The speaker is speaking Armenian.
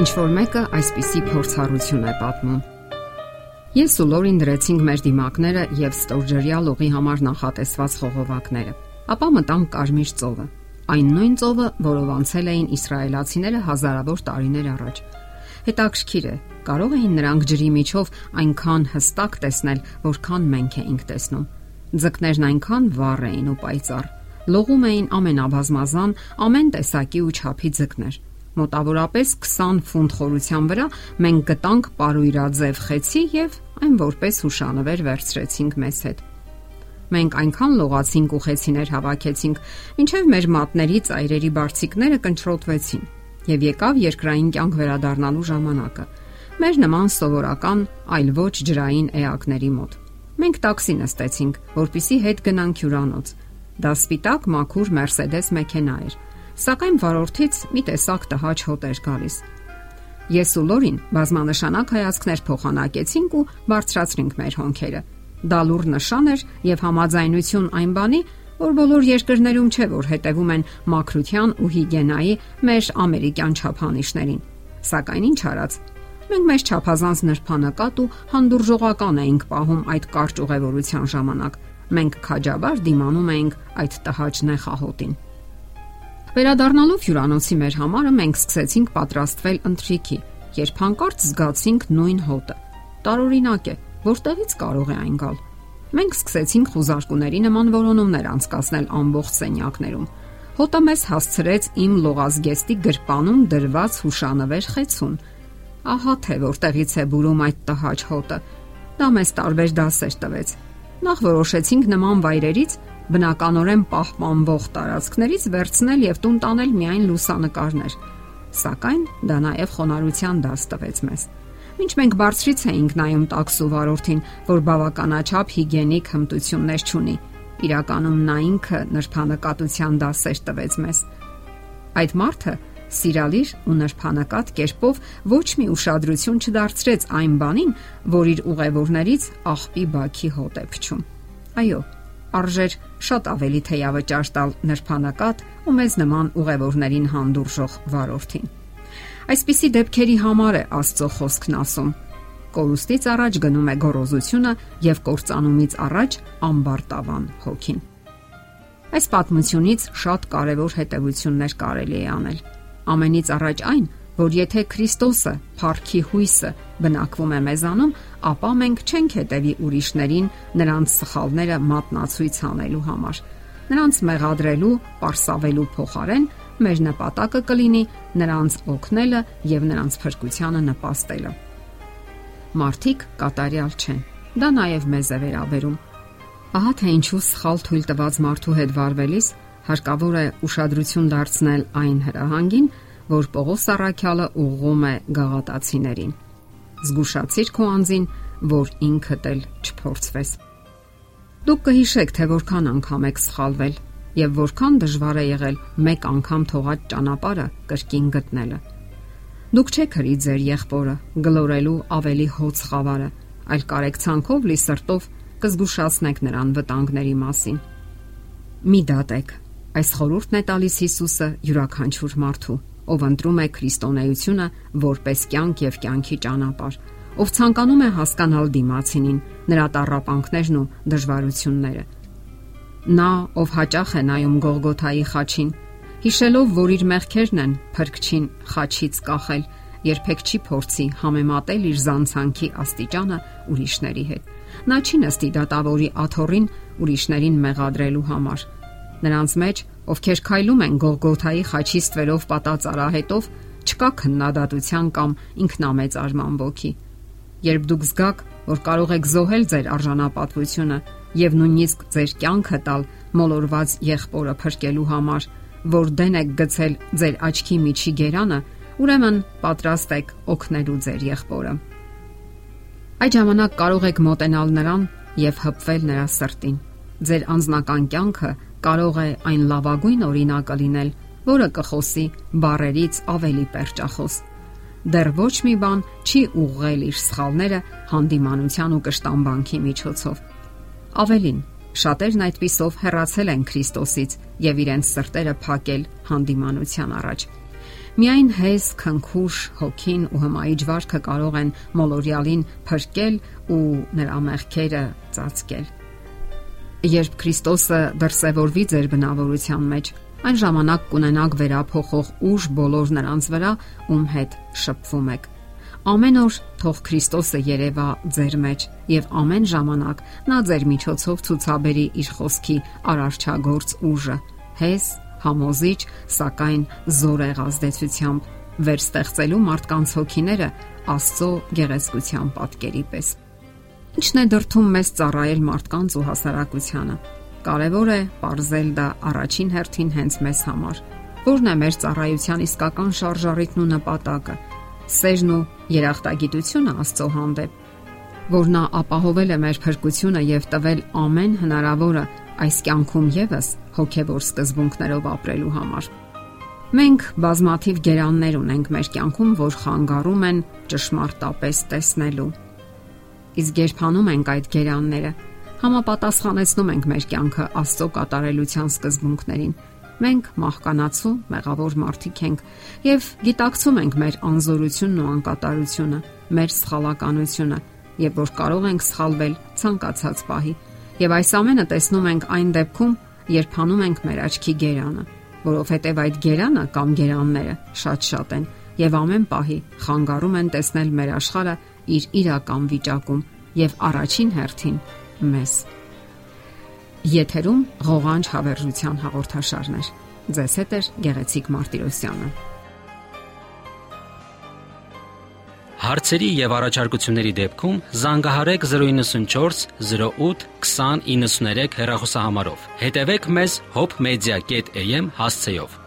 ինչ որ մեկը այսպիսի փորձառություն է պատմում։ Ես ու Լորին դրեցինք մեր դիմակները եւ ստորջրյա լողի համար նախատեսված խողովակները։ Ապա մտանք Կարմիր ծովը։ Այն նույն ծովը, որով անցել էին իսրայելացիները հազարավոր տարիներ առաջ։ Հետաքրքիր է, կարող էին նրանք ջրի միջով այնքան հստակ տեսնել, որքան մենք էինք տեսնում։ Ձկներն այնքան վառ էին ու պայծառ, լողում էին ամենաբազմազան, ամեն տեսակի ու չափի ձկներ Մոտավորապես 20 ֆունտ խորության վրա մենք գտանք պարույրաձև խեցի եւ այն որպես հուշանվեր վերցրեցինք մեզ հետ։ Մենք այնքան լողացինք ու խեցիներ հավաքեցինք, ինչև մեր մատների ծայրերի բարձիկները կընտրոտվեցին եւ եկավ երկրային կյանք վերադառնալու ժամանակը։ Մեր նման սովորական, այլ ոչ ջրային էակների մոտ։ Մենք տաքսի նստեցինք, որpիսի հետ գնանք հյուրանոց։ Դա սպիտակ մաքուր Mercedes մեքենա էր Սակայն վարորդից մի տեսակ տհաճ հոտ էր գալիս։ Ես ու Լորին բազմանշանակ հայացքներ փոխանակեցինք ու բարձրացրինք մեր հոնքերը։ Դա լուր նշան էր եւ համաձայնություն այն բանի, որ բոլոր երկրներում չէ որ հետևում են մակրության ու հիգիենայի մեր ամերիկյան չափանիշներին։ Սակայն ինչ արած, մենք մեծ չափազանց նրբանակատ ու հանդուրժողական էինք պահում այդ կարճ ուղևորության ժամանակ։ Մենք քաջաբար դիմանում էինք այդ տհաճ նեխահոտին։ Վերադառնալով հյուրանոցի մեր համարը մենք սկսեցինք պատրաստվել ընթրիքի, երբ հանկարծ զգացինք նույն հոտը։ Տարօրինակ է, որտեղից կարող է այն գալ։ Մենք սկսեցինք խուզարկուների նման որոնումներ անցկасնել ամբողջ սենյակներում։ Հոտը մեզ հասցրեց իմ լողազգեստի գրպանում դրված հուշանվեր խեցուն։ Ահա թե որտեղից է բուրում այդ տհաճ հոտը։ Դա մեզ տարբեր դասեր տվեց։ Նախ որոշեցինք նման վայրերից բնականորեն պահպանվող տարածքներից վերցնել եւ տուն տանել միայն լուսանկարներ։ Սակայն դա նաև խոնարհության դաս տվեց մեզ։ Ինչ մենք բարձրից էինք նայում տաքսու վարորդին, որ բավականաչափ հիգիենիկ հմտություններ չունի։ Իրականում նա ինքը նրբանկատության դասեր տվեց մեզ։ Այդ մարդը սիրալիր ու նրբանկատ կերպով ոչ մի ուշադրություն չդարձրեց այն բանին, որ իր ուղևորներից աղբի բաքի հոտ է փչում։ Այո, արժեր շատ ավելի թեյավճար տալ նրբանակատ ու մեզ նման ուղևորներին հանդուրժող վարորդին։ Այսպիսի դեպքերի համար է Աստծո խոսքն ասում. Կորուստից առաջ գնում է գոռոզությունը եւ կործանումից առաջ ամբարտավան հոգին։ Այս պատմությունից շատ կարևոր հետևություններ կարելի է անել։ Ամենից առաջ այն, որ եթե Քրիստոսը, Փարքի հույսը, բնակվում է մեզանում, ապա մենք չենք հետևի ուրիշներին նրանց սխալները մատնացույց անելու համար։ Նրանց մեղադրելու, པարսավելու փոխարեն մեր նպատակը կլինի նրանց օգնելը եւ նրանց փրկությանը նպաստելը։ Մարդիկ կատարյալ չեն։ Դա նաև մեզ է վերաբերում։ Ահա թե ինչու սխալ թույլ տված մարդու հետ վարվելիս հարկավոր է ուշադրություն դարձնել այն հրահանգին, որ Պողոս Արաքյալը ուղղում է գաղատացիներին։ Զգուշացիր քո անձին, որ ինքդ էլ չփորձվես։ Դուք կհիշեք, թե որքան անգամ եք սխալվել եւ որքան դժվար է եղել մեկ անգամ թողած ճանապարհը կրկին գտնելը։ Դուք չեք հրի ձեր եղբորը գլորելու ավելի հոց խավարը, այլ կարեկցանքով լի սրտով կզգուշացնեք նրան վտանգների մասին։ Մի դատեք։ Այս խորհուրդն է տալիս Հիսուսը յուրաքանչյուր մարդու ով ընտրում է քրիստոնեությունը որպես կյանք եւ կյանքի ճանապարհ, ով ցանկանում է հասկանալ դիմացինին, նրա տարապանքներն ու դժվարությունները։ Նա, ով հաճախ է նայում Գողգոթայի խաչին, հիշելով, որ իր մեղքերն են փրկչին խաչից կախել, երբեք չի փորձի համեմատել իր զանցանքի աստիճանը ուրիշների հետ։ Նա չի նստի դատավորի աթորին ուրիշներին մեղադրելու համար։ Նրանց մեջ ովքեր քայլում են Գողգոթայի խաչի ստվերով պատած արահետով, չկա քննադատության կամ ինքնամեծ արման ոգի։ Երբ դուք զգաք, որ կարող եք զոհել ձեր արժանապատվությունը եւ նույնիսկ ձեր կյանքը տալ մոլորված եղբորը փրկելու համար, որ դեն եք գցել ձեր աչքի միջի գերանը, ուրեմն պատրաստ եք օգնելու ձեր եղբորը։ Այդ ժամանակ կարող եք մոտենալ նրան եւ հպվել նրա սրտին։ Ձեր անznական կյանքը կարող է այն լավագույն օրինակը լինել, որը կխոսի բարերից ավելի perճախոս։ Դեռ ոչ մի բան չի ուղղել իր սխալները հանդիմանության ու կշտամբանքի միջոցով։ Ավելին, շատերն այդպիսով հեռացել են Քրիստոսից եւ իրենց սրտերը փակել հանդիմանության առաջ։ Միայն հես, քնքուշ, հոգին ու հմայիչ վարքը կարող են մոլորյալին փրկել ու նրա մեղքերը ծածկել։ Երբ Քրիստոսը դրսևորվի ձեր բնավորության մեջ, այն ժամանակ կունենաք վերափոխող ուժ բոլոր նրանց վրա, ում հետ շփվում եք։ Ամեն օր թող Քրիստոսը երևա ձեր մեջ եւ ամեն ժամանակ նա ձեր միջոցով ցուցաբերի իր խոսքի արարչագործ ուժը։ Հես, համոզիչ, սակայն զորեղ ազդեցությամբ վերստեղծելու մարդկանց հոգիները Աստծո գեղեցկության պատկերի պես։ Ինչն է դրթում մեզ ծառայել մարդկանց ու հասարակությանը։ Կարևոր է ողրզել դա առաջին հերթին հենց մեզ համար։ Որն է մեր ծառայության իսկական շարժառիթն ու նպատակը սերն ու երախտագիտությունը Աստծո հանդեպ, որ նա ապահովել է մեր փրկությունը եւ տվել ամեն հնարավորը այս կյանքում եւս հոգեվոր սկզբունքներով ապրելու համար։ Մենք բազմաթիվ գերաններ ունենք մեր կյանքում, որ խանգարում են ճշմարտապես տեսնելու։ Իսկ երբանում ենք այդ գերանները, համապատասխանեցնում ենք մեր կյանքը Աստծո կատարելության սկզբունքներին Մենք մահկանացու մեղավոր մարդիկ ենք եւ գիտակցում ենք մեր անզորությունն ու անկատարությունը, մեր սխալականությունը եւ որ կարող ենք սխալվել ցանկացած պահի։ Եվ այս ամենը տեսնում ենք այն դեպքում, երբ հանում ենք մեր աչքի գերանը, որովհետեւ այդ գերանը կամ գերանները շատ-շատ են եւ ամեն պահի խանգարում են տեսնել մեր աշխարհը իր իրական վիճակում եւ առաջին հերթին մեզ։ Եթերում ղողանջ հավերժության հաղորդաշարներ։ Ձեզ հետ է Գեղեցիկ Մարտիրոսյանը։ Հարցերի եւ առաջարկությունների դեպքում զանգահարեք 094 08 2093 հեռախոսահամարով։ Հետևեք մեզ hopmedia.am հասցեով։